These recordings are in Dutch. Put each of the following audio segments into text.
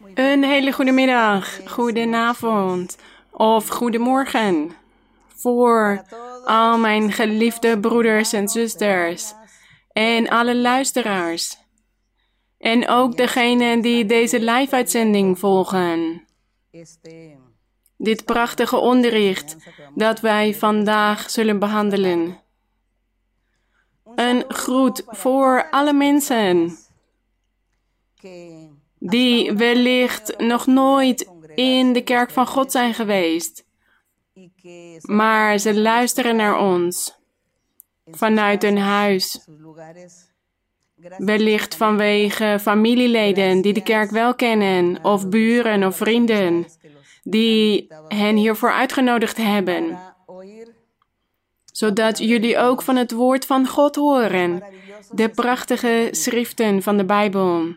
Een hele goede middag, goedenavond of goedemorgen voor al mijn geliefde broeders en zusters en alle luisteraars. En ook degenen die deze live-uitzending volgen. Dit prachtige onderricht dat wij vandaag zullen behandelen. Een groet voor alle mensen die wellicht nog nooit in de kerk van God zijn geweest, maar ze luisteren naar ons vanuit hun huis. Wellicht vanwege familieleden die de kerk wel kennen, of buren of vrienden die hen hiervoor uitgenodigd hebben, zodat jullie ook van het woord van God horen, de prachtige schriften van de Bijbel.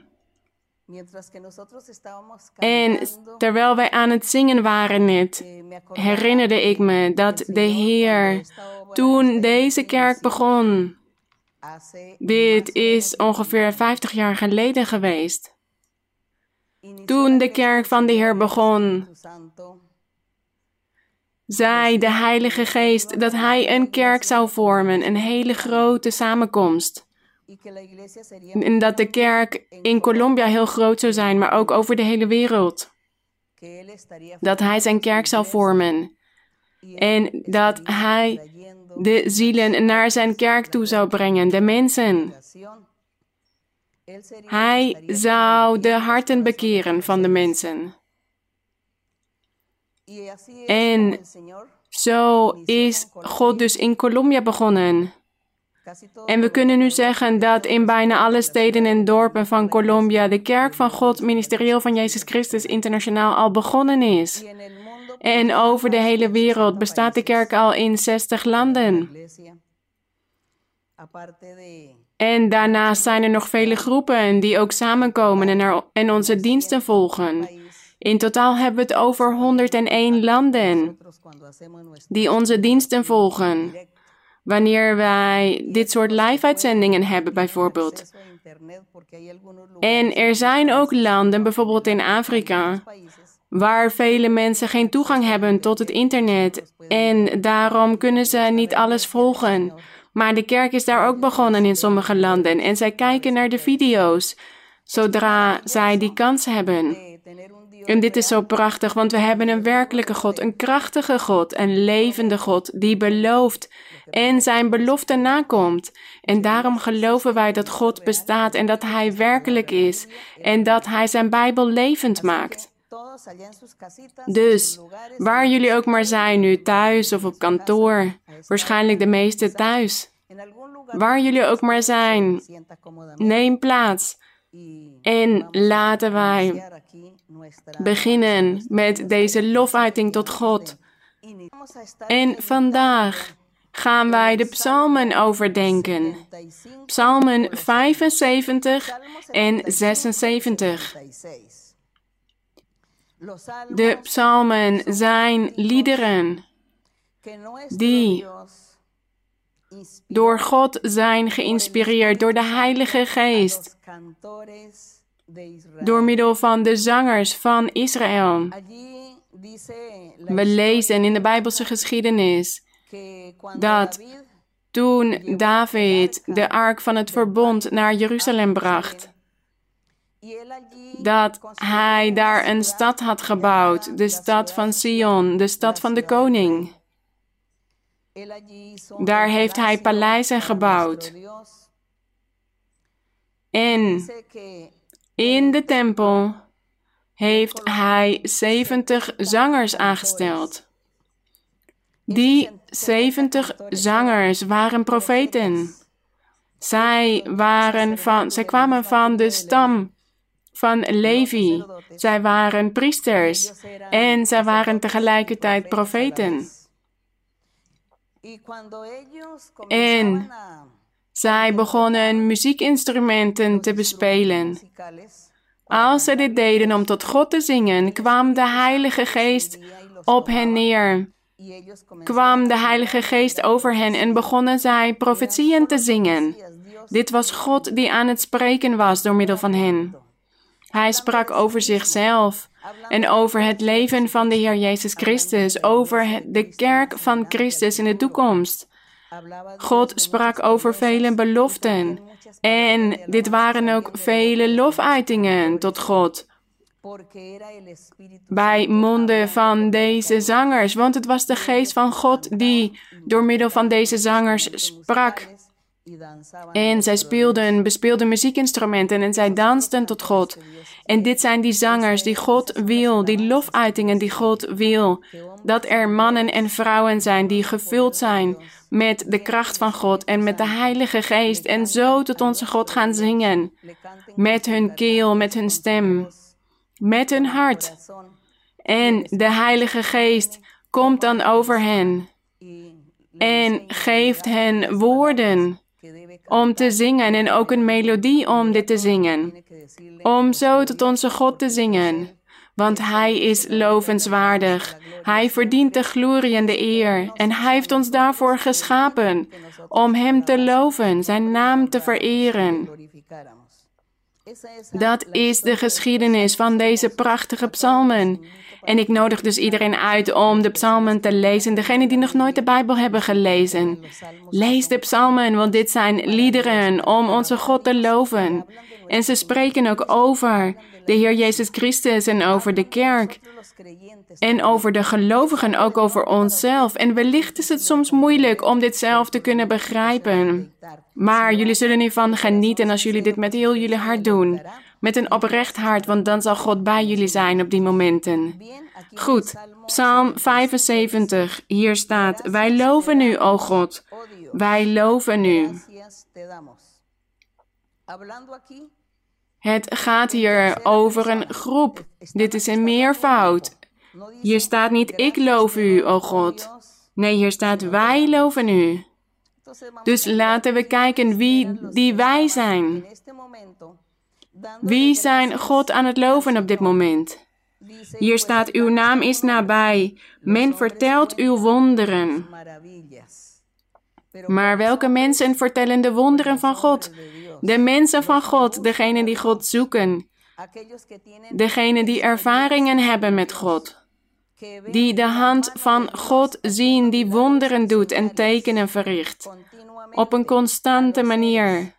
En terwijl wij aan het zingen waren net, herinnerde ik me dat de Heer toen deze kerk begon, dit is ongeveer 50 jaar geleden geweest, toen de kerk van de Heer begon, zei de Heilige Geest dat Hij een kerk zou vormen, een hele grote samenkomst. En dat de kerk in Colombia heel groot zou zijn, maar ook over de hele wereld. Dat hij zijn kerk zou vormen. En dat hij de zielen naar zijn kerk toe zou brengen, de mensen. Hij zou de harten bekeren van de mensen. En zo is God dus in Colombia begonnen. En we kunnen nu zeggen dat in bijna alle steden en dorpen van Colombia de Kerk van God, ministerieel van Jezus Christus internationaal al begonnen is. En over de hele wereld bestaat de kerk al in 60 landen. En daarnaast zijn er nog vele groepen die ook samenkomen en, en onze diensten volgen. In totaal hebben we het over 101 landen die onze diensten volgen. Wanneer wij dit soort live-uitzendingen hebben, bijvoorbeeld. En er zijn ook landen, bijvoorbeeld in Afrika, waar vele mensen geen toegang hebben tot het internet. En daarom kunnen ze niet alles volgen. Maar de kerk is daar ook begonnen in sommige landen. En zij kijken naar de video's zodra zij die kans hebben. En dit is zo prachtig, want we hebben een werkelijke God, een krachtige God, een levende God die belooft en zijn belofte nakomt. En daarom geloven wij dat God bestaat en dat Hij werkelijk is en dat Hij zijn Bijbel levend maakt. Dus, waar jullie ook maar zijn, nu thuis of op kantoor, waarschijnlijk de meeste thuis. Waar jullie ook maar zijn, neem plaats en laten wij beginnen met deze lofuiting tot God. En vandaag gaan wij de psalmen overdenken. Psalmen 75 en 76. De psalmen zijn liederen die door God zijn geïnspireerd, door de Heilige Geest, door middel van de zangers van Israël. We lezen in de Bijbelse geschiedenis dat toen David de ark van het verbond naar Jeruzalem bracht, dat hij daar een stad had gebouwd, de stad van Sion, de stad van de koning. Daar heeft hij paleizen gebouwd. En in de tempel heeft hij 70 zangers aangesteld. Die 70 zangers waren profeten. Zij, waren van, zij kwamen van de stam van Levi. Zij waren priesters en zij waren tegelijkertijd profeten. En zij begonnen muziekinstrumenten te bespelen. Als ze dit deden om tot God te zingen, kwam de Heilige Geest op hen neer. Kwam de Heilige Geest over hen en begonnen zij profetieën te zingen. Dit was God die aan het spreken was door middel van hen. Hij sprak over zichzelf en over het leven van de Heer Jezus Christus, over de kerk van Christus in de toekomst. God sprak over vele beloften. En dit waren ook vele lofuitingen tot God. Bij monden van deze zangers, want het was de geest van God die door middel van deze zangers sprak. En zij speelden, bespeelden muziekinstrumenten en zij dansten tot God. En dit zijn die zangers die God wil, die lofuitingen die God wil. Dat er mannen en vrouwen zijn die gevuld zijn met de kracht van God en met de Heilige Geest en zo tot onze God gaan zingen. Met hun keel, met hun stem, met hun hart. En de Heilige Geest komt dan over hen en geeft hen woorden om te zingen en ook een melodie om dit te zingen. Om zo tot onze God te zingen. Want Hij is lovenswaardig. Hij verdient de glorie en de eer. En Hij heeft ons daarvoor geschapen. Om Hem te loven, Zijn naam te vereren. Dat is de geschiedenis van deze prachtige psalmen. En ik nodig dus iedereen uit om de psalmen te lezen. Degenen die nog nooit de Bijbel hebben gelezen. Lees de psalmen, want dit zijn liederen om onze God te loven. En ze spreken ook over de Heer Jezus Christus en over de kerk. En over de gelovigen, ook over onszelf. En wellicht is het soms moeilijk om dit zelf te kunnen begrijpen. Maar jullie zullen hiervan genieten als jullie dit met heel jullie hart doen. Met een oprecht hart, want dan zal God bij jullie zijn op die momenten. Goed, Psalm 75. Hier staat: Wij loven u, o God. Wij loven u. Het gaat hier over een groep. Dit is een meervoud. Hier staat niet ik loof u, o God. Nee, hier staat wij loven u. Dus laten we kijken wie die wij zijn. Wie zijn God aan het loven op dit moment? Hier staat, uw naam is nabij. Men vertelt uw wonderen. Maar welke mensen vertellen de wonderen van God? De mensen van God, degenen die God zoeken. Degenen die ervaringen hebben met God. Die de hand van God zien, die wonderen doet en tekenen verricht. Op een constante manier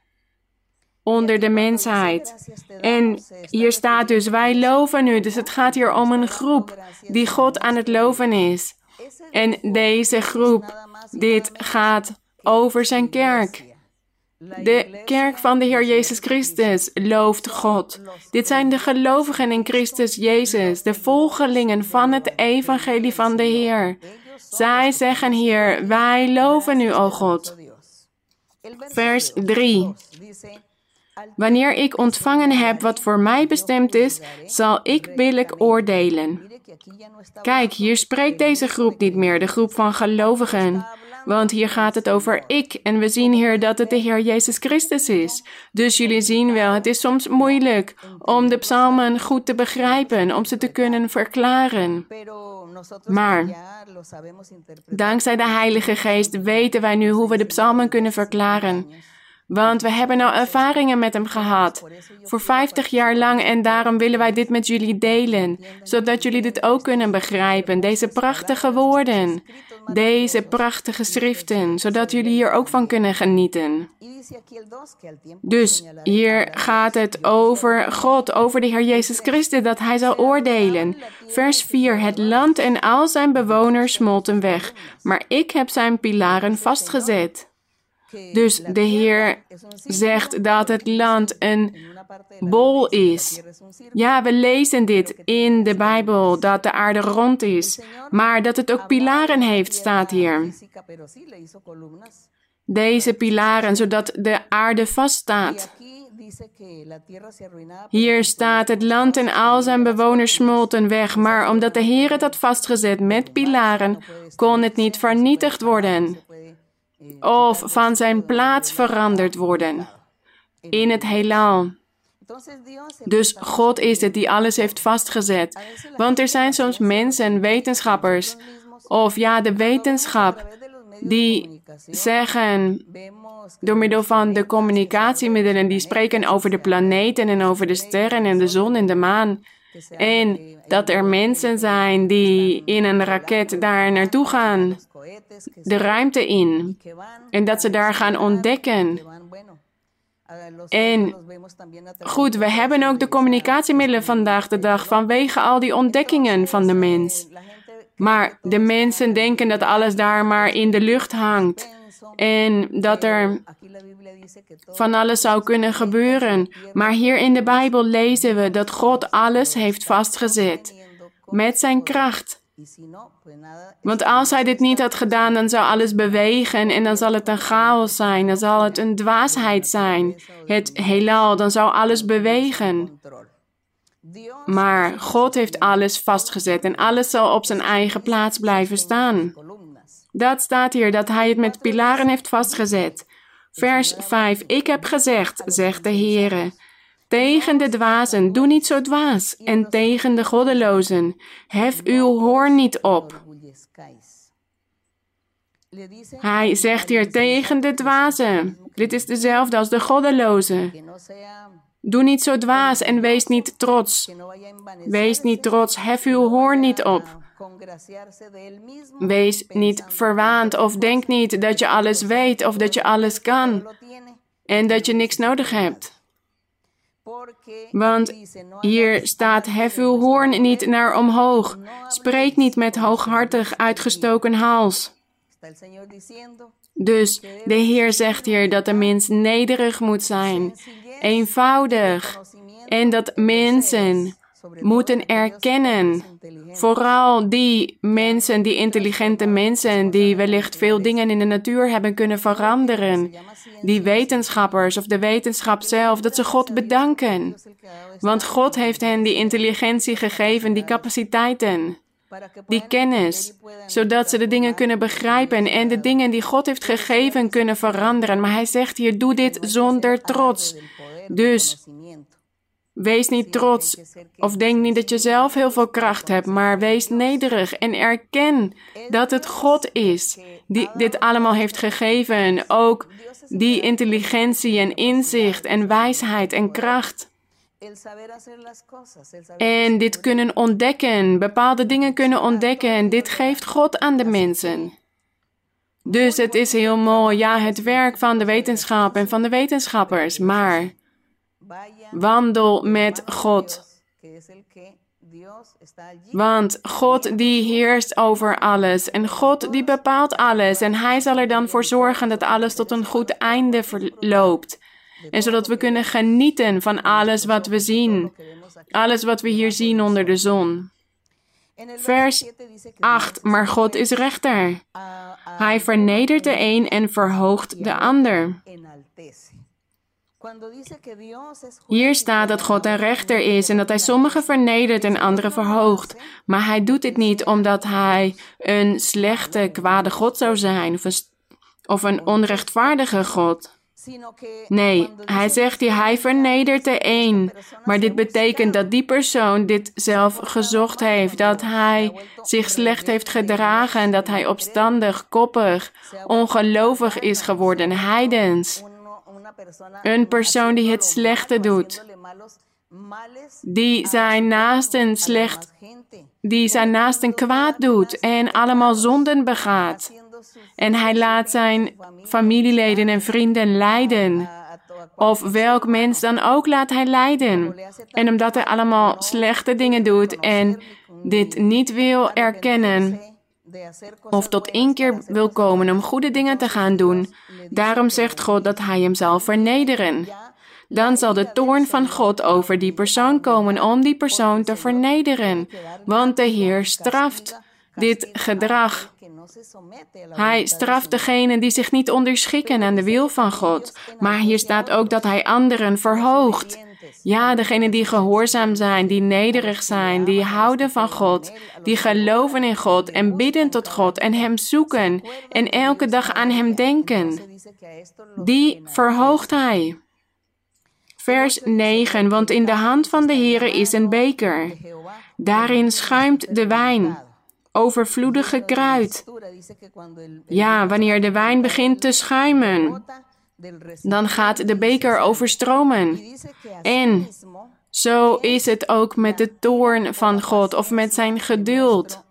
onder de mensheid. En hier staat dus, wij loven u. Dus het gaat hier om een groep die God aan het loven is. En deze groep, dit gaat over zijn kerk. De kerk van de Heer Jezus Christus looft God. Dit zijn de gelovigen in Christus Jezus, de volgelingen van het evangelie van de Heer. Zij zeggen hier, wij loven u, o God. Vers 3. Wanneer ik ontvangen heb wat voor mij bestemd is, zal ik billijk oordelen. Kijk, hier spreekt deze groep niet meer, de groep van gelovigen. Want hier gaat het over ik en we zien hier dat het de Heer Jezus Christus is. Dus jullie zien wel, het is soms moeilijk om de psalmen goed te begrijpen, om ze te kunnen verklaren. Maar dankzij de Heilige Geest weten wij nu hoe we de psalmen kunnen verklaren. Want we hebben nou ervaringen met hem gehad. Voor 50 jaar lang en daarom willen wij dit met jullie delen. Zodat jullie dit ook kunnen begrijpen. Deze prachtige woorden. Deze prachtige schriften. Zodat jullie hier ook van kunnen genieten. Dus hier gaat het over God, over de Heer Jezus Christus, dat Hij zal oordelen. Vers 4. Het land en al zijn bewoners smolten weg. Maar ik heb zijn pilaren vastgezet. Dus de Heer zegt dat het land een bol is. Ja, we lezen dit in de Bijbel, dat de aarde rond is, maar dat het ook pilaren heeft, staat hier. Deze pilaren, zodat de aarde vaststaat. Hier staat het land en al zijn bewoners smolten weg, maar omdat de Heer het had vastgezet met pilaren, kon het niet vernietigd worden of van zijn plaats veranderd worden in het heelal. Dus God is het die alles heeft vastgezet. Want er zijn soms mensen, wetenschappers, of ja, de wetenschap, die zeggen: door middel van de communicatiemiddelen die spreken over de planeten en over de sterren en de zon en de maan. En dat er mensen zijn die in een raket daar naartoe gaan, de ruimte in. En dat ze daar gaan ontdekken. En goed, we hebben ook de communicatiemiddelen vandaag de dag vanwege al die ontdekkingen van de mens. Maar de mensen denken dat alles daar maar in de lucht hangt. En dat er van alles zou kunnen gebeuren. Maar hier in de Bijbel lezen we dat God alles heeft vastgezet. Met zijn kracht. Want als hij dit niet had gedaan, dan zou alles bewegen en dan zal het een chaos zijn, dan zal het een dwaasheid zijn. Het heelal, dan zou alles bewegen. Maar God heeft alles vastgezet en alles zal op zijn eigen plaats blijven staan. Dat staat hier, dat hij het met pilaren heeft vastgezet. Vers 5. Ik heb gezegd, zegt de Heere, tegen de dwazen, doe niet zo dwaas, en tegen de goddelozen, hef uw hoorn niet op. Hij zegt hier tegen de dwazen. Dit is dezelfde als de goddelozen. Doe niet zo dwaas en wees niet trots. Wees niet trots, hef uw hoorn niet op. Wees niet verwaand of denk niet dat je alles weet of dat je alles kan en dat je niks nodig hebt. Want hier staat: hef uw hoorn niet naar omhoog. Spreek niet met hooghartig uitgestoken hals. Dus de Heer zegt hier dat de mens nederig moet zijn, eenvoudig, en dat mensen moeten erkennen. Vooral die mensen, die intelligente mensen, die wellicht veel dingen in de natuur hebben kunnen veranderen. Die wetenschappers of de wetenschap zelf, dat ze God bedanken. Want God heeft hen die intelligentie gegeven, die capaciteiten, die kennis, zodat ze de dingen kunnen begrijpen en de dingen die God heeft gegeven kunnen veranderen. Maar hij zegt hier, doe dit zonder trots. Dus Wees niet trots of denk niet dat je zelf heel veel kracht hebt, maar wees nederig en erken dat het God is die dit allemaal heeft gegeven. Ook die intelligentie en inzicht en wijsheid en kracht. En dit kunnen ontdekken, bepaalde dingen kunnen ontdekken. Dit geeft God aan de mensen. Dus het is heel mooi, ja, het werk van de wetenschap en van de wetenschappers, maar Wandel met God. Want God die heerst over alles en God die bepaalt alles en Hij zal er dan voor zorgen dat alles tot een goed einde verloopt. En zodat we kunnen genieten van alles wat we zien, alles wat we hier zien onder de zon. Vers 8. Maar God is rechter. Hij vernedert de een en verhoogt de ander. Hier staat dat God een rechter is en dat hij sommigen vernedert en anderen verhoogt. Maar hij doet dit niet omdat hij een slechte, kwade God zou zijn of een, of een onrechtvaardige God. Nee, hij zegt hier, hij vernedert de een. Maar dit betekent dat die persoon dit zelf gezocht heeft. Dat hij zich slecht heeft gedragen. En dat hij opstandig, koppig, ongelovig is geworden, heidens. Een persoon die het slechte doet, die zijn naasten slecht, die zijn naasten kwaad doet en allemaal zonden begaat. En hij laat zijn familieleden en vrienden lijden. Of welk mens dan ook laat hij lijden. En omdat hij allemaal slechte dingen doet en dit niet wil erkennen, of tot keer wil komen om goede dingen te gaan doen. Daarom zegt God dat hij hem zal vernederen. Dan zal de toorn van God over die persoon komen om die persoon te vernederen, want de Heer straft dit gedrag. Hij straft degenen die zich niet onderschikken aan de wil van God, maar hier staat ook dat hij anderen verhoogt. Ja, degenen die gehoorzaam zijn, die nederig zijn, die houden van God, die geloven in God en bidden tot God en Hem zoeken en elke dag aan Hem denken. Die verhoogt Hij. Vers 9, want in de hand van de Heere is een beker. Daarin schuimt de wijn, overvloedige kruid. Ja, wanneer de wijn begint te schuimen, dan gaat de beker overstromen. En zo is het ook met de toorn van God of met zijn geduld.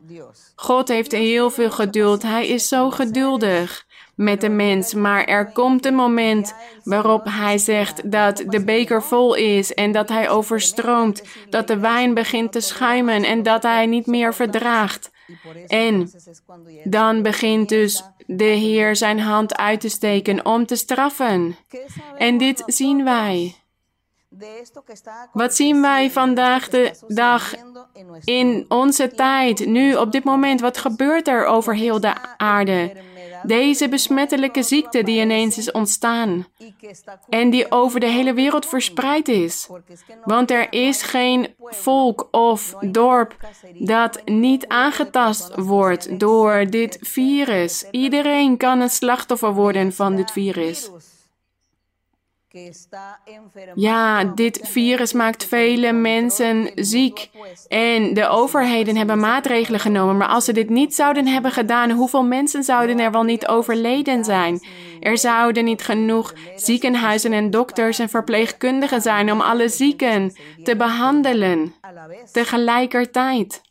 God heeft heel veel geduld. Hij is zo geduldig met de mens. Maar er komt een moment waarop hij zegt dat de beker vol is en dat hij overstroomt, dat de wijn begint te schuimen en dat hij niet meer verdraagt. En dan begint dus de Heer zijn hand uit te steken om te straffen. En dit zien wij. Wat zien wij vandaag de dag in onze tijd, nu op dit moment? Wat gebeurt er over heel de aarde? Deze besmettelijke ziekte die ineens is ontstaan en die over de hele wereld verspreid is. Want er is geen volk of dorp dat niet aangetast wordt door dit virus. Iedereen kan een slachtoffer worden van dit virus. Ja, dit virus maakt vele mensen ziek. En de overheden hebben maatregelen genomen. Maar als ze dit niet zouden hebben gedaan, hoeveel mensen zouden er wel niet overleden zijn? Er zouden niet genoeg ziekenhuizen en dokters en verpleegkundigen zijn om alle zieken te behandelen tegelijkertijd.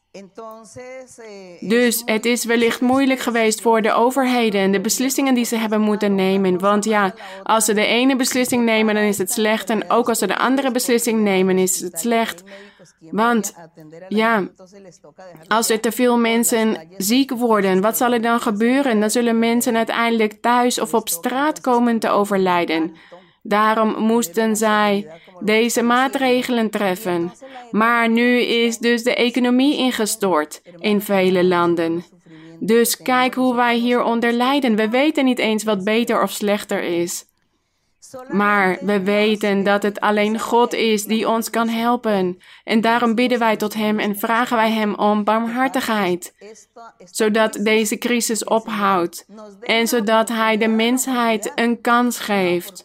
Dus het is wellicht moeilijk geweest voor de overheden en de beslissingen die ze hebben moeten nemen. Want ja, als ze de ene beslissing nemen, dan is het slecht. En ook als ze de andere beslissing nemen, is het slecht. Want ja, als er te veel mensen ziek worden, wat zal er dan gebeuren? Dan zullen mensen uiteindelijk thuis of op straat komen te overlijden. Daarom moesten zij deze maatregelen treffen. Maar nu is dus de economie ingestort in vele landen. Dus kijk hoe wij hieronder lijden. We weten niet eens wat beter of slechter is. Maar we weten dat het alleen God is die ons kan helpen. En daarom bidden wij tot Hem en vragen wij Hem om barmhartigheid. Zodat deze crisis ophoudt. En zodat Hij de mensheid een kans geeft.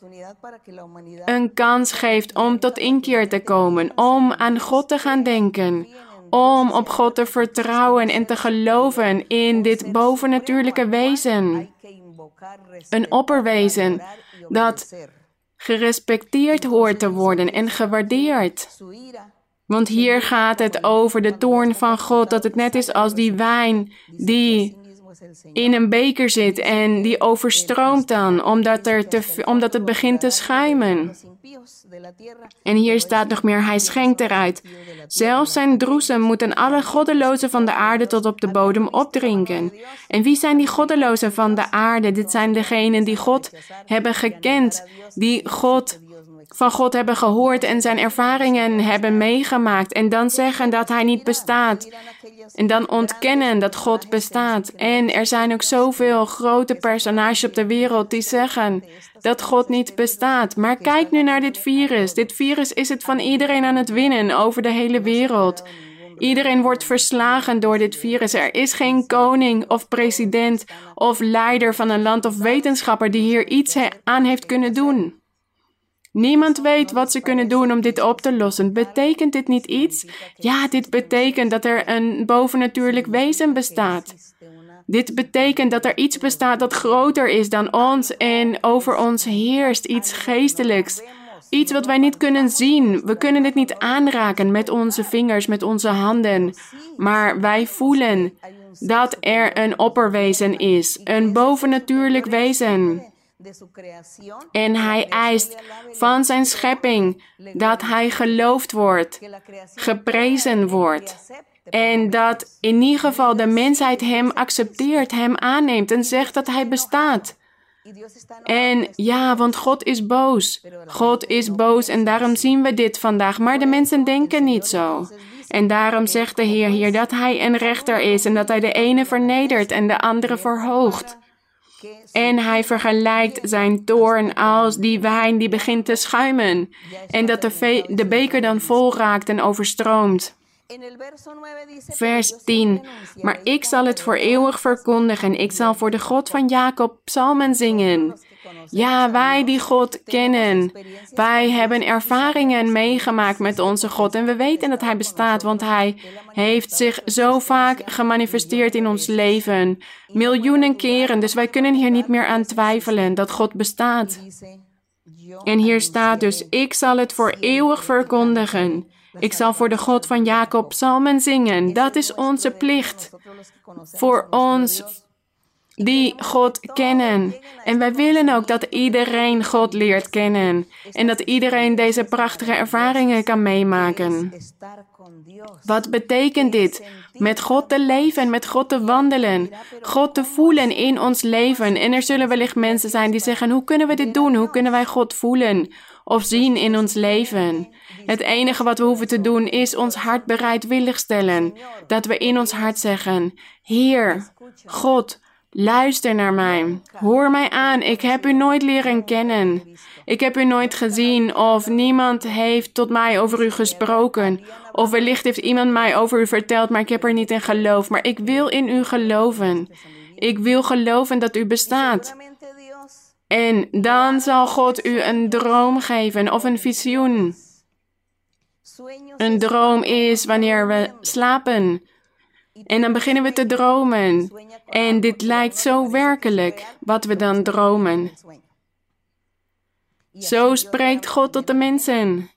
Een kans geeft om tot inkeer te komen. Om aan God te gaan denken. Om op God te vertrouwen en te geloven in dit bovennatuurlijke wezen. Een opperwezen dat gerespecteerd hoort te worden en gewaardeerd. Want hier gaat het over de toorn van God, dat het net is als die wijn die in een beker zit en die overstroomt dan, omdat, er te, omdat het begint te schuimen. En hier staat nog meer, hij schenkt eruit. Zelfs zijn droesem moeten alle goddelozen van de aarde tot op de bodem opdrinken. En wie zijn die goddelozen van de aarde? Dit zijn degenen die God hebben gekend, die God van God hebben gehoord en zijn ervaringen hebben meegemaakt en dan zeggen dat hij niet bestaat. En dan ontkennen dat God bestaat. En er zijn ook zoveel grote personages op de wereld die zeggen dat God niet bestaat. Maar kijk nu naar dit virus. Dit virus is het van iedereen aan het winnen over de hele wereld. Iedereen wordt verslagen door dit virus. Er is geen koning of president of leider van een land of wetenschapper die hier iets aan heeft kunnen doen. Niemand weet wat ze kunnen doen om dit op te lossen. Betekent dit niet iets? Ja, dit betekent dat er een bovennatuurlijk wezen bestaat. Dit betekent dat er iets bestaat dat groter is dan ons en over ons heerst, iets geestelijks. Iets wat wij niet kunnen zien. We kunnen dit niet aanraken met onze vingers, met onze handen. Maar wij voelen dat er een opperwezen is, een bovennatuurlijk wezen. En hij eist van zijn schepping dat hij geloofd wordt, geprezen wordt. En dat in ieder geval de mensheid hem accepteert, hem aanneemt en zegt dat hij bestaat. En ja, want God is boos. God is boos en daarom zien we dit vandaag. Maar de mensen denken niet zo. En daarom zegt de Heer hier dat Hij een rechter is en dat Hij de ene vernedert en de andere verhoogt. En hij vergelijkt zijn toorn als die wijn die begint te schuimen en dat de, beker dan vol raakt en overstroomt. Vers 10. Maar ik zal het voor eeuwig verkondigen. Ik zal voor de God van Jacob psalmen zingen. Ja, wij die God kennen. Wij hebben ervaringen meegemaakt met onze God. En we weten dat Hij bestaat, want Hij heeft zich zo vaak gemanifesteerd in ons leven. Miljoenen keren. Dus wij kunnen hier niet meer aan twijfelen dat God bestaat. En hier staat dus: Ik zal het voor eeuwig verkondigen. Ik zal voor de God van Jacob psalmen zingen. Dat is onze plicht. Voor ons die God kennen. En wij willen ook dat iedereen God leert kennen. En dat iedereen deze prachtige ervaringen kan meemaken. Wat betekent dit? Met God te leven, met God te wandelen, God te voelen in ons leven. En er zullen wellicht mensen zijn die zeggen: hoe kunnen we dit doen? Hoe kunnen wij God voelen of zien in ons leven? Het enige wat we hoeven te doen is ons hart bereidwillig stellen. Dat we in ons hart zeggen: Heer, God, Luister naar mij. Hoor mij aan. Ik heb u nooit leren kennen. Ik heb u nooit gezien of niemand heeft tot mij over u gesproken. Of wellicht heeft iemand mij over u verteld, maar ik heb er niet in geloof. Maar ik wil in u geloven. Ik wil geloven dat u bestaat. En dan zal God u een droom geven of een visioen. Een droom is wanneer we slapen. En dan beginnen we te dromen. En dit lijkt zo werkelijk, wat we dan dromen. Zo spreekt God tot de mensen.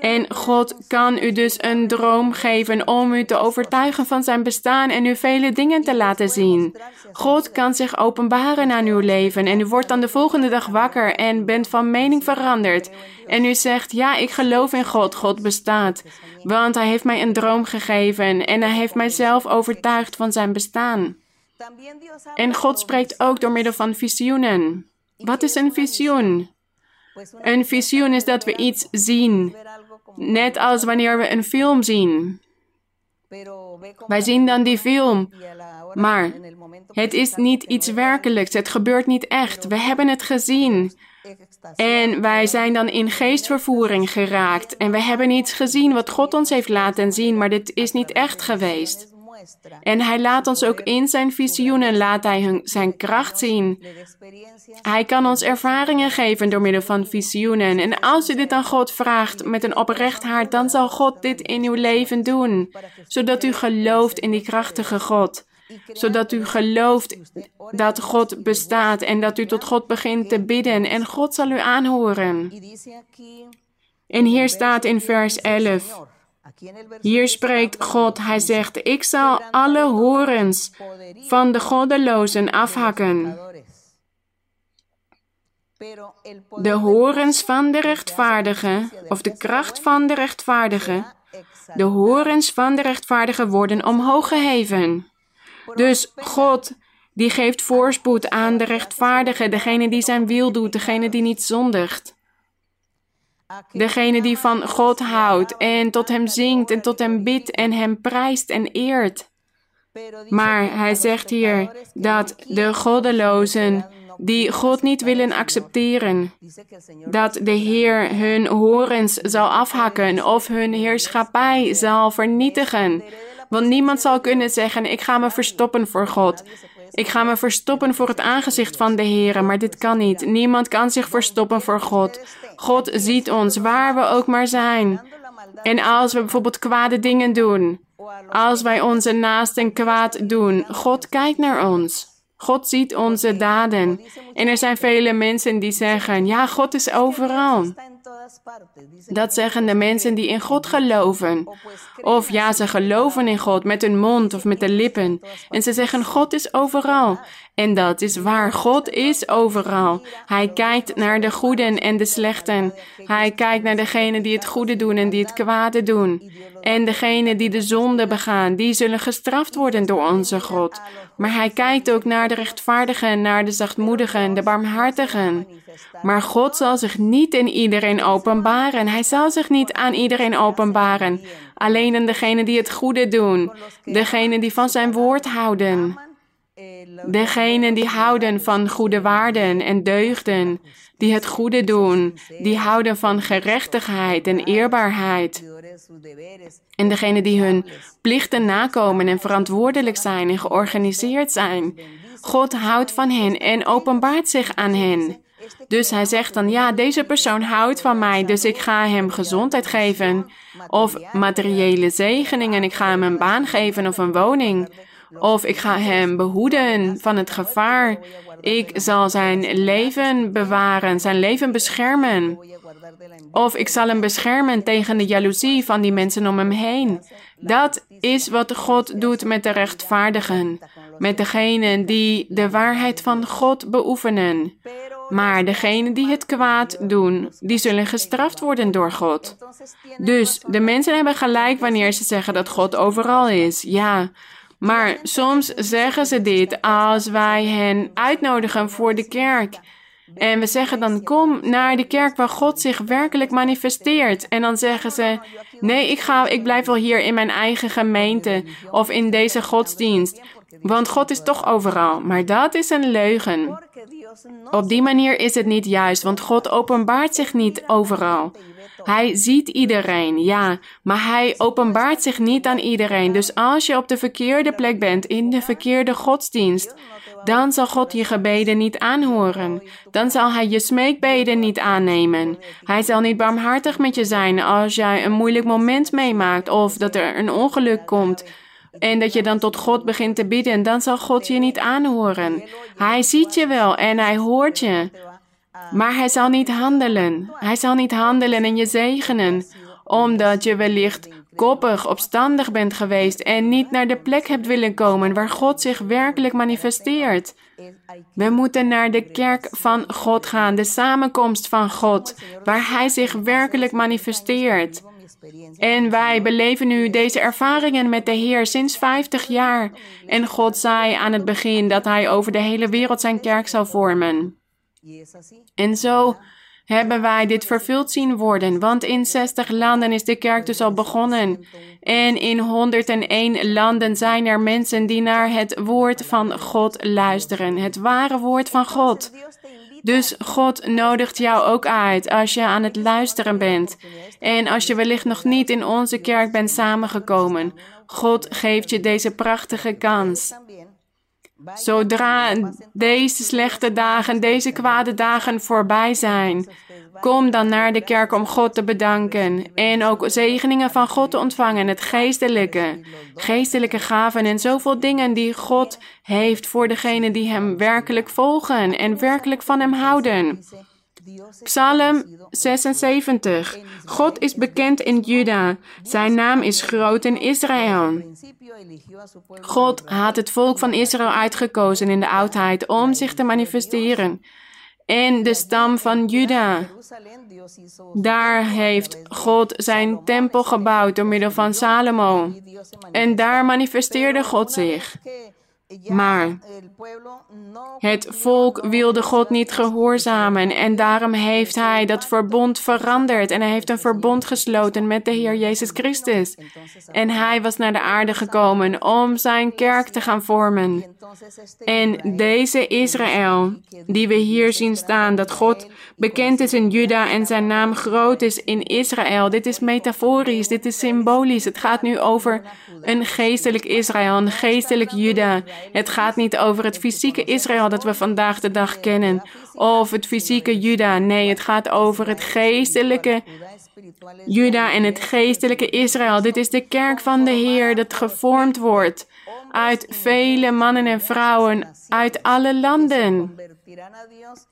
En God kan u dus een droom geven om u te overtuigen van zijn bestaan en u vele dingen te laten zien. God kan zich openbaren aan uw leven en u wordt dan de volgende dag wakker en bent van mening veranderd. En u zegt, ja, ik geloof in God, God bestaat. Want hij heeft mij een droom gegeven en hij heeft mijzelf overtuigd van zijn bestaan. En God spreekt ook door middel van visioenen. Wat is een visioen? Een visioen is dat we iets zien, net als wanneer we een film zien. Wij zien dan die film, maar het is niet iets werkelijks, het gebeurt niet echt. We hebben het gezien. En wij zijn dan in geestvervoering geraakt. En we hebben iets gezien wat God ons heeft laten zien, maar dit is niet echt geweest. En hij laat ons ook in zijn visioenen, laat hij zijn kracht zien. Hij kan ons ervaringen geven door middel van visioenen. En als u dit aan God vraagt met een oprecht hart, dan zal God dit in uw leven doen. Zodat u gelooft in die krachtige God. Zodat u gelooft dat God bestaat en dat u tot God begint te bidden. En God zal u aanhoren. En hier staat in vers 11. Hier spreekt God, hij zegt, ik zal alle horens van de goddelozen afhakken. De horens van de rechtvaardige, of de kracht van de rechtvaardige, de horens van de rechtvaardige worden omhoog geheven. Dus God, die geeft voorspoed aan de rechtvaardige, degene die zijn wil doet, degene die niet zondigt. Degene die van God houdt en tot hem zingt en tot hem bidt en hem prijst en eert. Maar hij zegt hier dat de goddelozen die God niet willen accepteren, dat de Heer hun horens zal afhakken of hun heerschappij zal vernietigen. Want niemand zal kunnen zeggen: Ik ga me verstoppen voor God. Ik ga me verstoppen voor het aangezicht van de Heer, maar dit kan niet. Niemand kan zich verstoppen voor God. God ziet ons waar we ook maar zijn. En als we bijvoorbeeld kwade dingen doen, als wij onze naasten kwaad doen, God kijkt naar ons. God ziet onze daden. En er zijn vele mensen die zeggen: Ja, God is overal. Dat zeggen de mensen die in God geloven. Of ja, ze geloven in God met hun mond of met de lippen. En ze zeggen: God is overal. En dat is waar. God is overal. Hij kijkt naar de goeden en de slechten. Hij kijkt naar degenen die het goede doen en die het kwade doen. En degenen die de zonde begaan, die zullen gestraft worden door onze God. Maar hij kijkt ook naar de rechtvaardigen, naar de zachtmoedigen, de barmhartigen. Maar God zal zich niet in iedereen openbaren. Hij zal zich niet aan iedereen openbaren. Alleen aan degenen die het goede doen, degenen die van zijn woord houden. Degenen die houden van goede waarden en deugden, die het goede doen, die houden van gerechtigheid en eerbaarheid. En degenen die hun plichten nakomen en verantwoordelijk zijn en georganiseerd zijn. God houdt van hen en openbaart zich aan hen. Dus hij zegt dan, ja, deze persoon houdt van mij, dus ik ga hem gezondheid geven. Of materiële zegeningen, ik ga hem een baan geven of een woning. Of ik ga hem behoeden van het gevaar. Ik zal zijn leven bewaren, zijn leven beschermen. Of ik zal hem beschermen tegen de jaloezie van die mensen om hem heen. Dat is wat God doet met de rechtvaardigen, met degenen die de waarheid van God beoefenen. Maar degenen die het kwaad doen, die zullen gestraft worden door God. Dus de mensen hebben gelijk wanneer ze zeggen dat God overal is. Ja, maar soms zeggen ze dit als wij hen uitnodigen voor de kerk. En we zeggen dan, kom naar de kerk waar God zich werkelijk manifesteert. En dan zeggen ze, nee, ik, ga, ik blijf wel hier in mijn eigen gemeente of in deze godsdienst. Want God is toch overal. Maar dat is een leugen. Op die manier is het niet juist, want God openbaart zich niet overal. Hij ziet iedereen, ja, maar hij openbaart zich niet aan iedereen. Dus als je op de verkeerde plek bent, in de verkeerde godsdienst, dan zal God je gebeden niet aanhoren. Dan zal Hij je smeekbeden niet aannemen. Hij zal niet barmhartig met je zijn als jij een moeilijk moment meemaakt of dat er een ongeluk komt. En dat je dan tot God begint te bidden, dan zal God je niet aanhoren. Hij ziet je wel en hij hoort je. Maar hij zal niet handelen. Hij zal niet handelen en je zegenen, omdat je wellicht koppig, opstandig bent geweest en niet naar de plek hebt willen komen waar God zich werkelijk manifesteert. We moeten naar de kerk van God gaan, de samenkomst van God, waar Hij zich werkelijk manifesteert. En wij beleven nu deze ervaringen met de Heer sinds 50 jaar. En God zei aan het begin dat Hij over de hele wereld zijn kerk zou vormen. En zo hebben wij dit vervuld zien worden, want in 60 landen is de kerk dus al begonnen. En in 101 landen zijn er mensen die naar het woord van God luisteren, het ware woord van God. Dus God nodigt jou ook uit als je aan het luisteren bent. En als je wellicht nog niet in onze kerk bent samengekomen. God geeft je deze prachtige kans. Zodra deze slechte dagen, deze kwade dagen voorbij zijn, kom dan naar de kerk om God te bedanken en ook zegeningen van God te ontvangen, het geestelijke, geestelijke gaven en zoveel dingen die God heeft voor degenen die Hem werkelijk volgen en werkelijk van Hem houden. Psalm 76. God is bekend in Juda. Zijn naam is groot in Israël. God had het volk van Israël uitgekozen in de oudheid om zich te manifesteren. En de stam van Juda. Daar heeft God zijn tempel gebouwd door middel van Salomo. En daar manifesteerde God zich. Maar het volk wilde God niet gehoorzamen en daarom heeft hij dat verbond veranderd en hij heeft een verbond gesloten met de Heer Jezus Christus. En hij was naar de aarde gekomen om zijn kerk te gaan vormen. En deze Israël, die we hier zien staan, dat God bekend is in Juda en zijn naam groot is in Israël, dit is metaforisch, dit is symbolisch. Het gaat nu over een geestelijk Israël, een geestelijk Juda. Het gaat niet over het fysieke Israël dat we vandaag de dag kennen, of het fysieke Juda. Nee, het gaat over het geestelijke Juda en het geestelijke Israël. Dit is de kerk van de Heer dat gevormd wordt uit vele mannen en vrouwen uit alle landen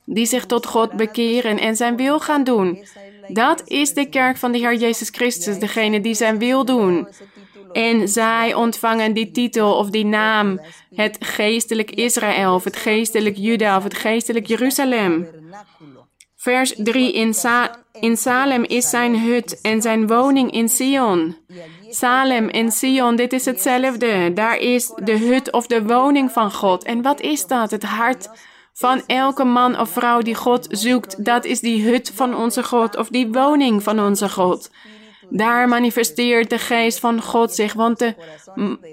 die zich tot God bekeren en zijn wil gaan doen. Dat is de kerk van de Heer Jezus Christus, degene die zijn wil doen. En zij ontvangen die titel of die naam, het geestelijk Israël, of het geestelijk Juda, of het geestelijk Jeruzalem. Vers 3 in, in Salem is zijn hut en zijn woning in Sion. Salem en Sion, dit is hetzelfde. Daar is de hut of de woning van God. En wat is dat? Het hart van elke man of vrouw die God zoekt. Dat is die hut van onze God of die woning van onze God. Daar manifesteert de geest van God zich, want de,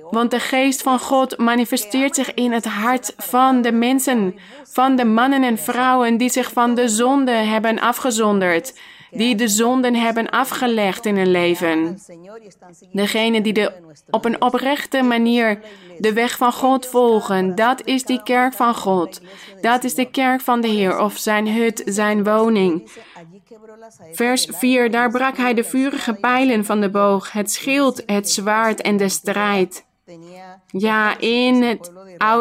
want de geest van God manifesteert zich in het hart van de mensen, van de mannen en vrouwen die zich van de zonde hebben afgezonderd die de zonden hebben afgelegd in hun leven. Degene die de, op een oprechte manier de weg van God volgen, dat is die kerk van God. Dat is de kerk van de Heer of zijn hut, zijn woning. Vers 4, daar brak hij de vurige pijlen van de boog, het schild, het zwaard en de strijd. Ja, in, het,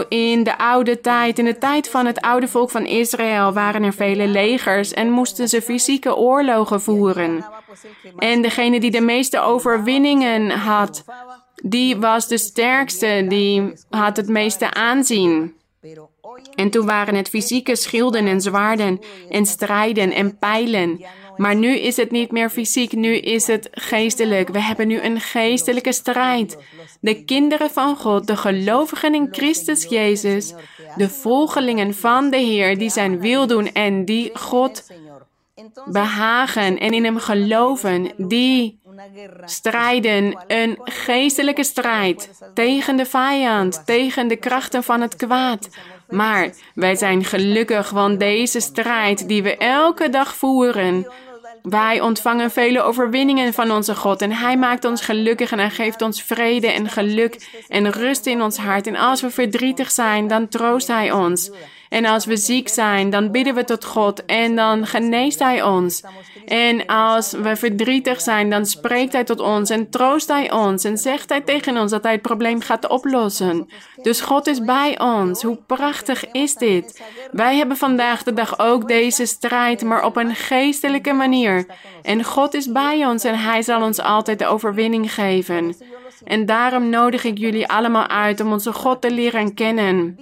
in de oude tijd, in de tijd van het oude volk van Israël, waren er vele legers en moesten ze fysieke oorlogen voeren. En degene die de meeste overwinningen had, die was de sterkste, die had het meeste aanzien. En toen waren het fysieke schilden en zwaarden en strijden en pijlen. Maar nu is het niet meer fysiek, nu is het geestelijk. We hebben nu een geestelijke strijd. De kinderen van God, de gelovigen in Christus Jezus, de volgelingen van de Heer die zijn wil doen en die God behagen en in hem geloven, die strijden een geestelijke strijd tegen de vijand, tegen de krachten van het kwaad. Maar wij zijn gelukkig, want deze strijd die we elke dag voeren, wij ontvangen vele overwinningen van onze God en Hij maakt ons gelukkig en Hij geeft ons vrede en geluk en rust in ons hart. En als we verdrietig zijn, dan troost Hij ons. En als we ziek zijn, dan bidden we tot God en dan geneest Hij ons. En als we verdrietig zijn, dan spreekt Hij tot ons en troost Hij ons en zegt Hij tegen ons dat Hij het probleem gaat oplossen. Dus God is bij ons. Hoe prachtig is dit? Wij hebben vandaag de dag ook deze strijd, maar op een geestelijke manier. En God is bij ons en Hij zal ons altijd de overwinning geven. En daarom nodig ik jullie allemaal uit om onze God te leren kennen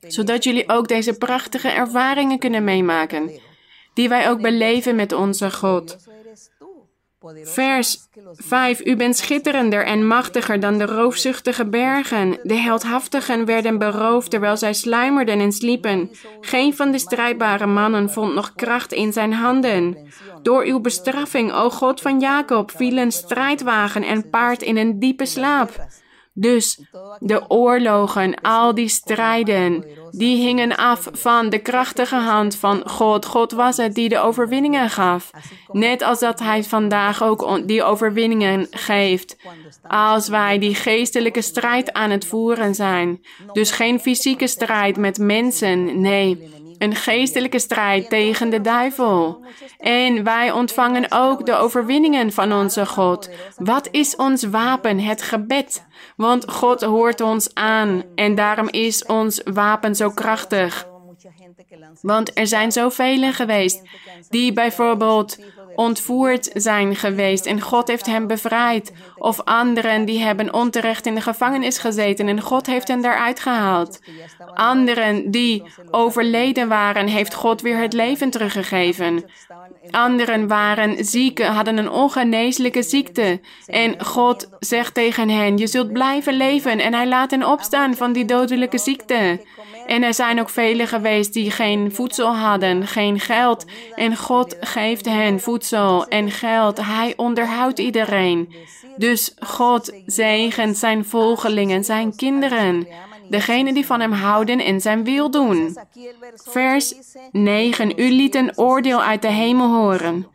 zodat jullie ook deze prachtige ervaringen kunnen meemaken, die wij ook beleven met onze God. Vers 5. U bent schitterender en machtiger dan de roofzuchtige bergen. De heldhaftigen werden beroofd terwijl zij sluimerden en sliepen. Geen van de strijdbare mannen vond nog kracht in zijn handen. Door uw bestraffing, o God van Jacob, vielen strijdwagen en paard in een diepe slaap. Dus de oorlogen, al die strijden, die hingen af van de krachtige hand van God. God was het die de overwinningen gaf. Net als dat Hij vandaag ook die overwinningen geeft. Als wij die geestelijke strijd aan het voeren zijn. Dus geen fysieke strijd met mensen, nee. Een geestelijke strijd tegen de duivel. En wij ontvangen ook de overwinningen van onze God. Wat is ons wapen? Het gebed. Want God hoort ons aan en daarom is ons wapen zo krachtig. Want er zijn zoveel geweest die bijvoorbeeld ontvoerd zijn geweest en God heeft hem bevrijd. Of anderen die hebben onterecht in de gevangenis gezeten en God heeft hen daaruit gehaald. Anderen die overleden waren, heeft God weer het leven teruggegeven. Anderen waren ziek, hadden een ongeneeslijke ziekte. En God zegt tegen hen: Je zult blijven leven. En hij laat hen opstaan van die dodelijke ziekte. En er zijn ook velen geweest die geen voedsel hadden, geen geld. En God geeft hen voedsel en geld. Hij onderhoudt iedereen. Dus God zegent zijn volgelingen, zijn kinderen. Degene die van hem houden en zijn wil doen. Vers 9. U liet een oordeel uit de hemel horen.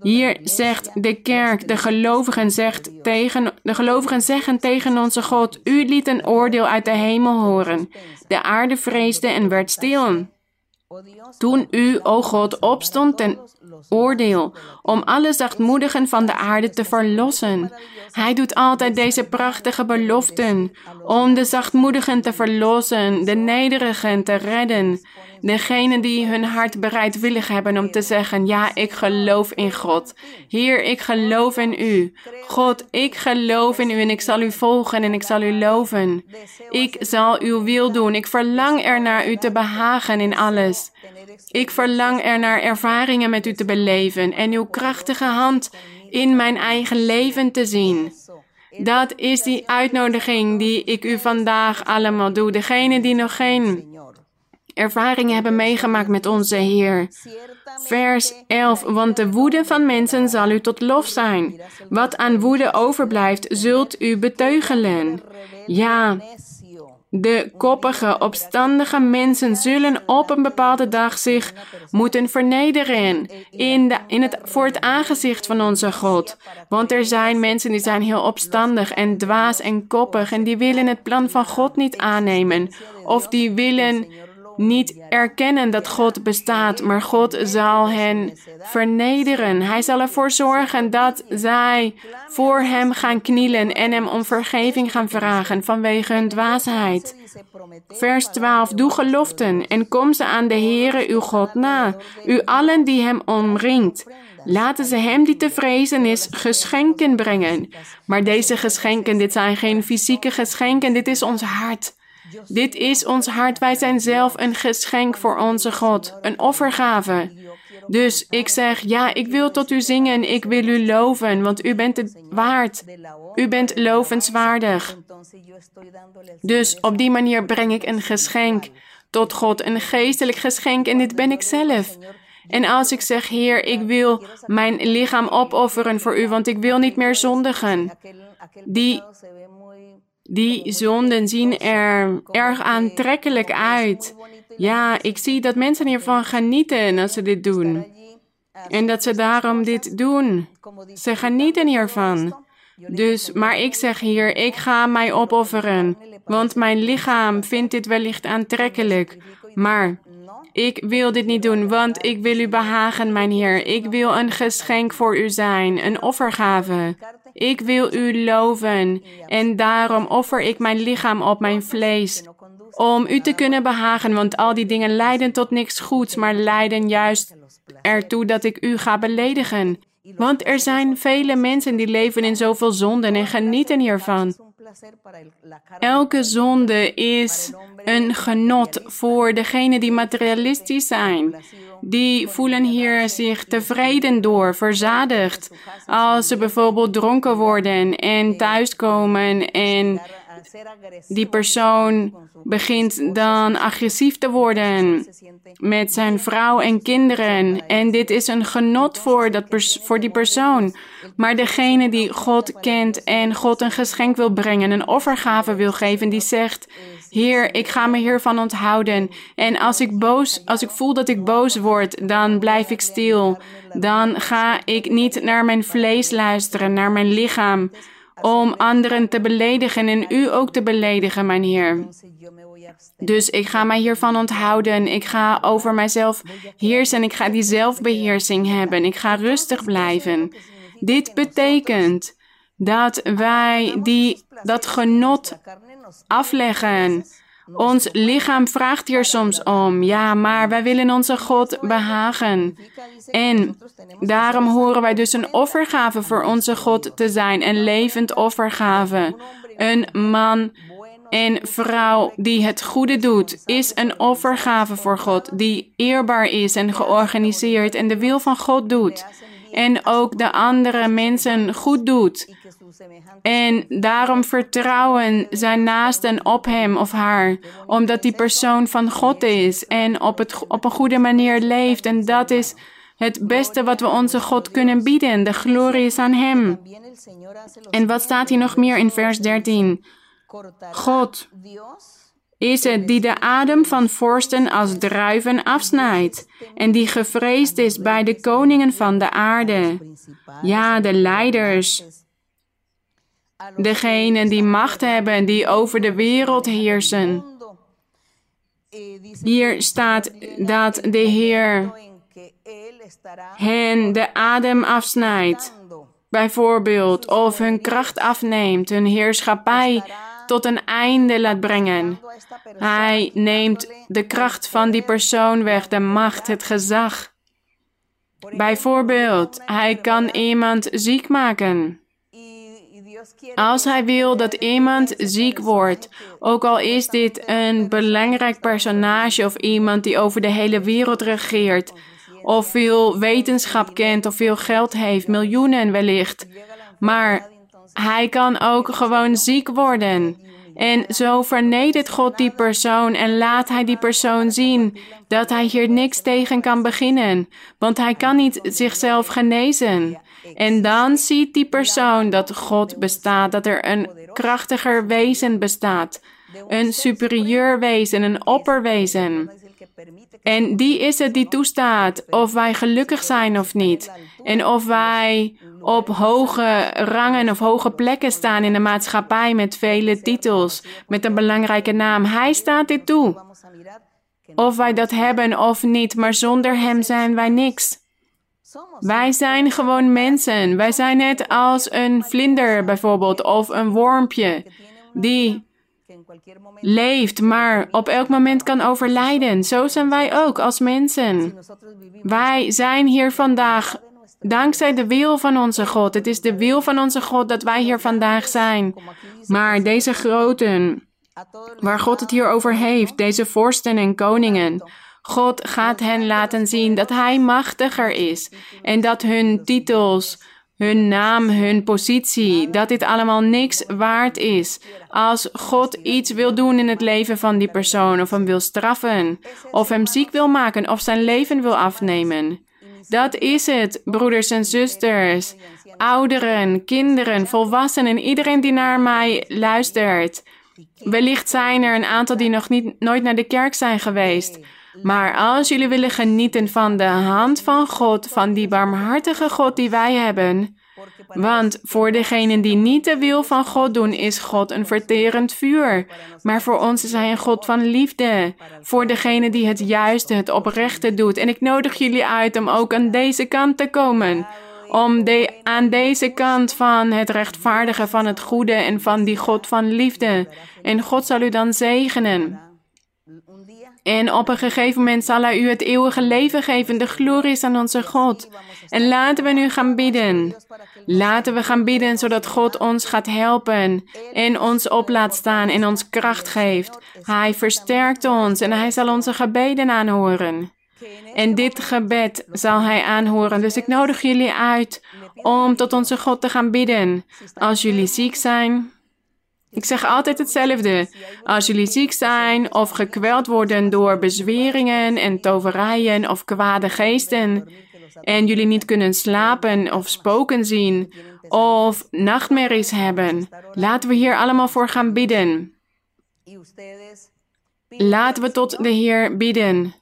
Hier zegt de kerk, de gelovigen, zegt tegen, de gelovigen zeggen tegen onze God, u liet een oordeel uit de hemel horen. De aarde vreesde en werd stil. Toen u, o God, opstond ten oordeel om alle zachtmoedigen van de aarde te verlossen. Hij doet altijd deze prachtige beloften om de zachtmoedigen te verlossen, de nederigen te redden. Degenen die hun hart bereidwillig hebben om te zeggen: Ja, ik geloof in God. Heer, ik geloof in U. God, ik geloof in U en ik zal U volgen en ik zal U loven. Ik zal Uw wil doen. Ik verlang ernaar U te behagen in alles. Ik verlang ernaar ervaringen met U te beleven en Uw krachtige hand in mijn eigen leven te zien. Dat is die uitnodiging die ik u vandaag allemaal doe. Degene die nog geen ervaringen hebben meegemaakt met onze Heer. Vers 11. Want de woede van mensen zal u tot lof zijn. Wat aan woede overblijft, zult u beteugelen. Ja, de koppige, opstandige mensen zullen op een bepaalde dag zich moeten vernederen in, de, in het, voor het aangezicht van onze God. Want er zijn mensen die zijn heel opstandig en dwaas en koppig en die willen het plan van God niet aannemen. Of die willen niet erkennen dat God bestaat, maar God zal hen vernederen. Hij zal ervoor zorgen dat zij voor Hem gaan knielen en Hem om vergeving gaan vragen vanwege hun dwaasheid. Vers 12. Doe geloften en kom ze aan de Heere uw God na, u allen die Hem omringt. Laten ze hem die te vrezen is geschenken brengen. Maar deze geschenken, dit zijn geen fysieke geschenken, dit is ons hart. Dit is ons hart. Wij zijn zelf een geschenk voor onze God, een offergave. Dus ik zeg, ja, ik wil tot u zingen, ik wil u loven, want u bent het waard. U bent lovenswaardig. Dus op die manier breng ik een geschenk tot God, een geestelijk geschenk en dit ben ik zelf. En als ik zeg, Heer, ik wil mijn lichaam opofferen voor u, want ik wil niet meer zondigen. Die die zonden zien er erg aantrekkelijk uit. Ja, ik zie dat mensen hiervan genieten als ze dit doen. En dat ze daarom dit doen. Ze genieten hiervan. Dus, maar ik zeg hier, ik ga mij opofferen, want mijn lichaam vindt dit wellicht aantrekkelijk. Maar ik wil dit niet doen, want ik wil u behagen, mijn Heer. Ik wil een geschenk voor u zijn, een offergave. Ik wil u loven en daarom offer ik mijn lichaam op mijn vlees. Om u te kunnen behagen, want al die dingen leiden tot niks goeds, maar leiden juist ertoe dat ik u ga beledigen. Want er zijn vele mensen die leven in zoveel zonden en genieten hiervan. Elke zonde is een genot voor degenen die materialistisch zijn. Die voelen hier zich tevreden door, verzadigd. Als ze bijvoorbeeld dronken worden en thuiskomen en die persoon begint dan agressief te worden met zijn vrouw en kinderen. En dit is een genot voor, dat voor die persoon. Maar degene die God kent en God een geschenk wil brengen, een offergave wil geven, die zegt: Heer, ik ga me hiervan onthouden. En als ik boos, als ik voel dat ik boos word, dan blijf ik stil. Dan ga ik niet naar mijn vlees luisteren, naar mijn lichaam om anderen te beledigen en u ook te beledigen, mijn Heer. Dus ik ga mij hiervan onthouden. Ik ga over mijzelf heersen. Ik ga die zelfbeheersing hebben. Ik ga rustig blijven. Dit betekent dat wij die, dat genot afleggen. Ons lichaam vraagt hier soms om. Ja, maar wij willen onze God behagen. En daarom horen wij dus een offergave voor onze God te zijn. Een levend offergave. Een man en vrouw die het goede doet, is een offergave voor God. Die eerbaar is en georganiseerd en de wil van God doet. En ook de andere mensen goed doet. En daarom vertrouwen zijn naasten op hem of haar, omdat die persoon van God is en op, het, op een goede manier leeft. En dat is het beste wat we onze God kunnen bieden. De glorie is aan hem. En wat staat hier nog meer in vers 13? God is het die de adem van vorsten als druiven afsnijdt en die gevreesd is bij de koningen van de aarde. Ja, de leiders, degenen die macht hebben, die over de wereld heersen. Hier staat dat de Heer hen de adem afsnijdt, bijvoorbeeld, of hun kracht afneemt, hun heerschappij tot een einde laat brengen. Hij neemt de kracht van die persoon weg, de macht, het gezag. Bijvoorbeeld, hij kan iemand ziek maken. Als hij wil dat iemand ziek wordt, ook al is dit een belangrijk personage of iemand die over de hele wereld regeert, of veel wetenschap kent of veel geld heeft, miljoenen wellicht, maar hij kan ook gewoon ziek worden. En zo vernedert God die persoon en laat hij die persoon zien dat hij hier niks tegen kan beginnen, want hij kan niet zichzelf genezen. En dan ziet die persoon dat God bestaat, dat er een krachtiger wezen bestaat, een superieur wezen, een opperwezen. En die is het die toestaat of wij gelukkig zijn of niet. En of wij op hoge rangen of hoge plekken staan in de maatschappij met vele titels, met een belangrijke naam. Hij staat dit toe. Of wij dat hebben of niet, maar zonder hem zijn wij niks. Wij zijn gewoon mensen. Wij zijn net als een vlinder bijvoorbeeld of een wormpje die leeft, maar op elk moment kan overlijden. Zo zijn wij ook als mensen. Wij zijn hier vandaag dankzij de wil van onze God. Het is de wil van onze God dat wij hier vandaag zijn. Maar deze groten, waar God het hier over heeft, deze vorsten en koningen, God gaat hen laten zien dat Hij machtiger is en dat hun titels, hun naam, hun positie, dat dit allemaal niks waard is. Als God iets wil doen in het leven van die persoon, of hem wil straffen, of hem ziek wil maken, of zijn leven wil afnemen. Dat is het, broeders en zusters, ouderen, kinderen, volwassenen, iedereen die naar mij luistert. Wellicht zijn er een aantal die nog niet, nooit naar de kerk zijn geweest. Maar als jullie willen genieten van de hand van God, van die barmhartige God die wij hebben, want voor degenen die niet de wil van God doen, is God een verterend vuur. Maar voor ons is Hij een God van liefde. Voor degenen die het juiste, het oprechte doet. En ik nodig jullie uit om ook aan deze kant te komen. Om de, aan deze kant van het rechtvaardige, van het goede en van die God van liefde. En God zal u dan zegenen. En op een gegeven moment zal hij u het eeuwige leven geven. De glorie is aan onze God. En laten we nu gaan bidden. Laten we gaan bidden zodat God ons gaat helpen en ons op laat staan en ons kracht geeft. Hij versterkt ons en hij zal onze gebeden aanhoren. En dit gebed zal hij aanhoren. Dus ik nodig jullie uit om tot onze God te gaan bidden. Als jullie ziek zijn, ik zeg altijd hetzelfde. Als jullie ziek zijn of gekweld worden door bezweringen en toverijen of kwade geesten en jullie niet kunnen slapen of spoken zien of nachtmerries hebben, laten we hier allemaal voor gaan bidden. Laten we tot de Heer bidden.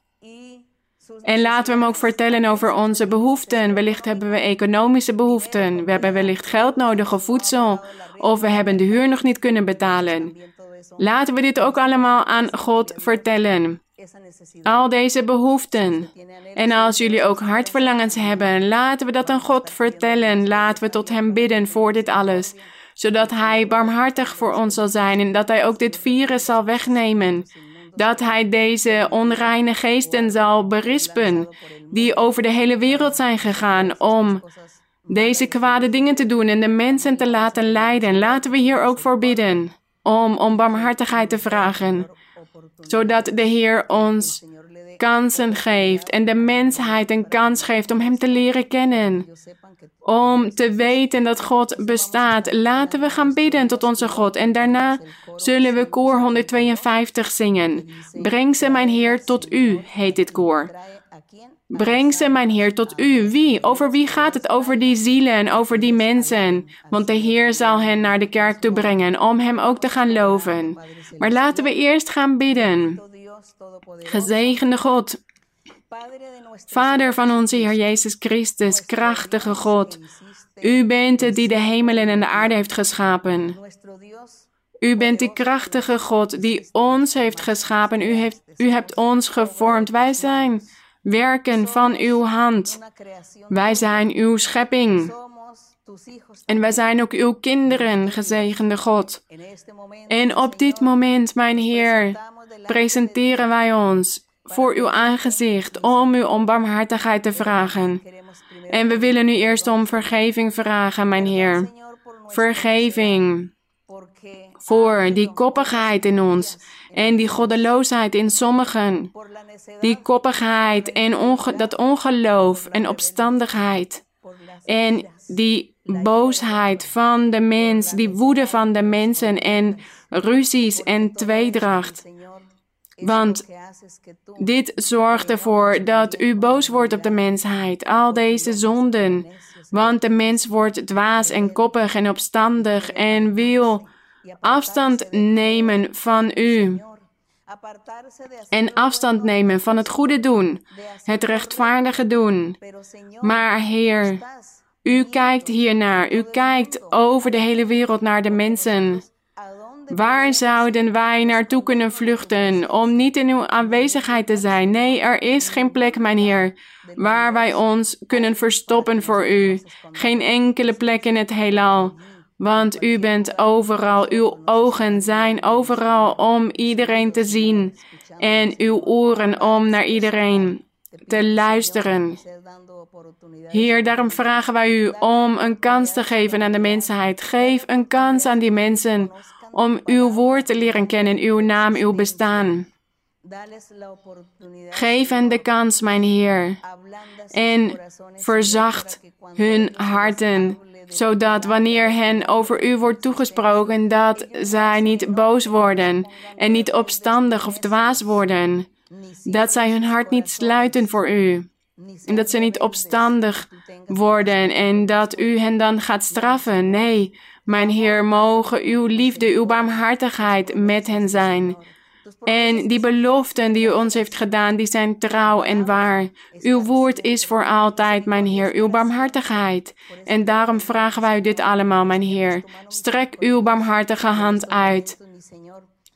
En laten we hem ook vertellen over onze behoeften. Wellicht hebben we economische behoeften. We hebben wellicht geld nodig of voedsel. Of we hebben de huur nog niet kunnen betalen. Laten we dit ook allemaal aan God vertellen. Al deze behoeften. En als jullie ook hartverlangens hebben, laten we dat aan God vertellen. Laten we tot Hem bidden voor dit alles. Zodat Hij barmhartig voor ons zal zijn en dat Hij ook dit virus zal wegnemen dat hij deze onreine geesten zal berispen, die over de hele wereld zijn gegaan om deze kwade dingen te doen en de mensen te laten lijden. Laten we hier ook voor bidden, om om barmhartigheid te vragen, zodat de Heer ons kansen geeft en de mensheid een kans geeft om Hem te leren kennen. Om te weten dat God bestaat. Laten we gaan bidden tot onze God. En daarna zullen we koor 152 zingen. Breng ze, mijn Heer, tot U, heet dit koor. Breng ze, mijn Heer, tot U. Wie? Over wie gaat het? Over die zielen en over die mensen. Want de Heer zal hen naar de kerk toe brengen om Hem ook te gaan loven. Maar laten we eerst gaan bidden. Gezegende God, Vader van onze Heer Jezus Christus, krachtige God, U bent het die de hemelen en de aarde heeft geschapen. U bent die krachtige God die ons heeft geschapen. U, heeft, u hebt ons gevormd. Wij zijn werken van uw hand. Wij zijn uw schepping. En wij zijn ook uw kinderen, gezegende God. En op dit moment, mijn Heer, presenteren wij ons voor uw aangezicht om u om barmhartigheid te vragen. En we willen u eerst om vergeving vragen, mijn Heer. Vergeving voor die koppigheid in ons en die goddeloosheid in sommigen. Die koppigheid en dat ongeloof en opstandigheid. En die boosheid van de mens, die woede van de mensen en ruzies en tweedracht. Want dit zorgt ervoor dat u boos wordt op de mensheid, al deze zonden. Want de mens wordt dwaas en koppig en opstandig en wil afstand nemen van u. En afstand nemen van het goede doen, het rechtvaardige doen. Maar Heer, u kijkt hiernaar, u kijkt over de hele wereld naar de mensen. Waar zouden wij naartoe kunnen vluchten om niet in uw aanwezigheid te zijn? Nee, er is geen plek, mijn Heer, waar wij ons kunnen verstoppen voor u. Geen enkele plek in het heelal. Want u bent overal, uw ogen zijn overal om iedereen te zien en uw oren om naar iedereen te luisteren. Heer, daarom vragen wij u om een kans te geven aan de mensheid. Geef een kans aan die mensen om uw woord te leren kennen, uw naam, uw bestaan. Geef hen de kans, mijn Heer, en verzacht hun harten, zodat wanneer hen over u wordt toegesproken, dat zij niet boos worden en niet opstandig of dwaas worden, dat zij hun hart niet sluiten voor u. En dat ze niet opstandig worden en dat u hen dan gaat straffen. Nee, mijn Heer, mogen uw liefde, uw barmhartigheid met hen zijn. En die beloften die u ons heeft gedaan, die zijn trouw en waar. Uw woord is voor altijd, mijn Heer, uw barmhartigheid. En daarom vragen wij u dit allemaal, mijn Heer. Strek uw barmhartige hand uit.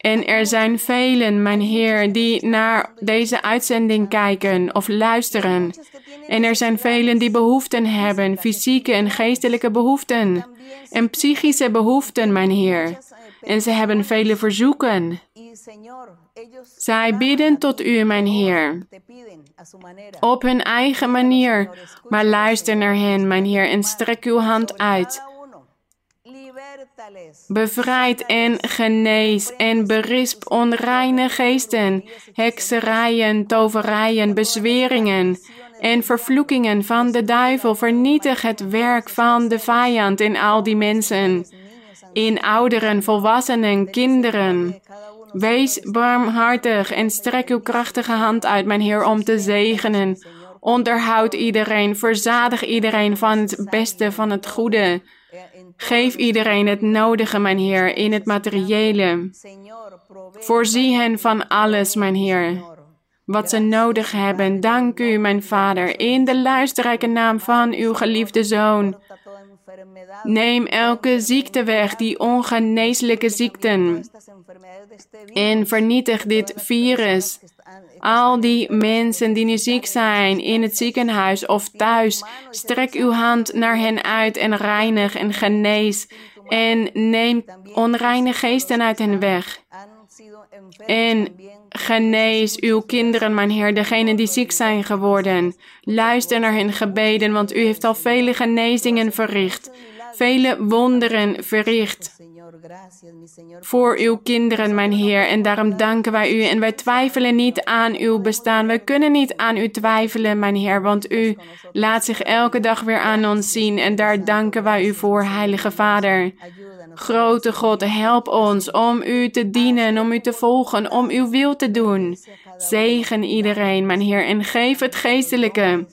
En er zijn velen, mijn Heer, die naar deze uitzending kijken of luisteren. En er zijn velen die behoeften hebben, fysieke en geestelijke behoeften. En psychische behoeften, mijn Heer. En ze hebben vele verzoeken. Zij bidden tot u, mijn Heer, op hun eigen manier. Maar luister naar hen, mijn Heer, en strek uw hand uit. Bevrijd en genees en berisp onreine geesten, hekserijen, toverijen, bezweringen en vervloekingen van de duivel. Vernietig het werk van de vijand in al die mensen, in ouderen, volwassenen, kinderen. Wees barmhartig en strek uw krachtige hand uit, mijn Heer, om te zegenen. Onderhoud iedereen, verzadig iedereen van het beste, van het goede. Geef iedereen het nodige, mijn Heer, in het materiële. Voorzie hen van alles, mijn Heer, wat ze nodig hebben. Dank u, mijn Vader, in de luisterrijke naam van uw geliefde Zoon. Neem elke ziekte weg, die ongeneeslijke ziekten. En vernietig dit virus. Al die mensen die nu ziek zijn in het ziekenhuis of thuis, strek uw hand naar hen uit en reinig en genees. En neem onreine geesten uit hen weg. En genees uw kinderen, mijn Heer, degenen die ziek zijn geworden. Luister naar hun gebeden, want u heeft al vele genezingen verricht, vele wonderen verricht voor uw kinderen, mijn Heer. En daarom danken wij u. En wij twijfelen niet aan uw bestaan. Wij kunnen niet aan u twijfelen, mijn Heer, want u laat zich elke dag weer aan ons zien. En daar danken wij u voor, Heilige Vader. Grote God, help ons om u te dienen, om u te volgen, om uw wil te doen. Zegen iedereen, mijn Heer, en geef het geestelijke.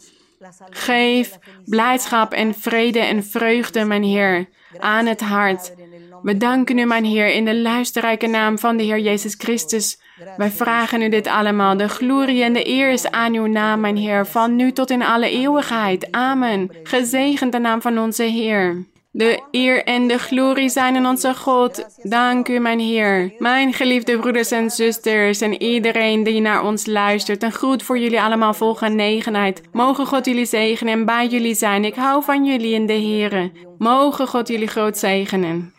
Geef blijdschap en vrede en vreugde, mijn Heer, aan het hart. We danken u, mijn Heer, in de luisterrijke naam van de Heer Jezus Christus. Wij vragen u dit allemaal. De glorie en de eer is aan uw naam, mijn Heer, van nu tot in alle eeuwigheid. Amen. Gezegend de naam van onze Heer. De eer en de glorie zijn in onze God. Dank u, mijn Heer. Mijn geliefde broeders en zusters en iedereen die naar ons luistert. Een groet voor jullie allemaal vol genegenheid. Mogen God jullie zegenen en bij jullie zijn. Ik hou van jullie in de Heer. Mogen God jullie groot zegenen.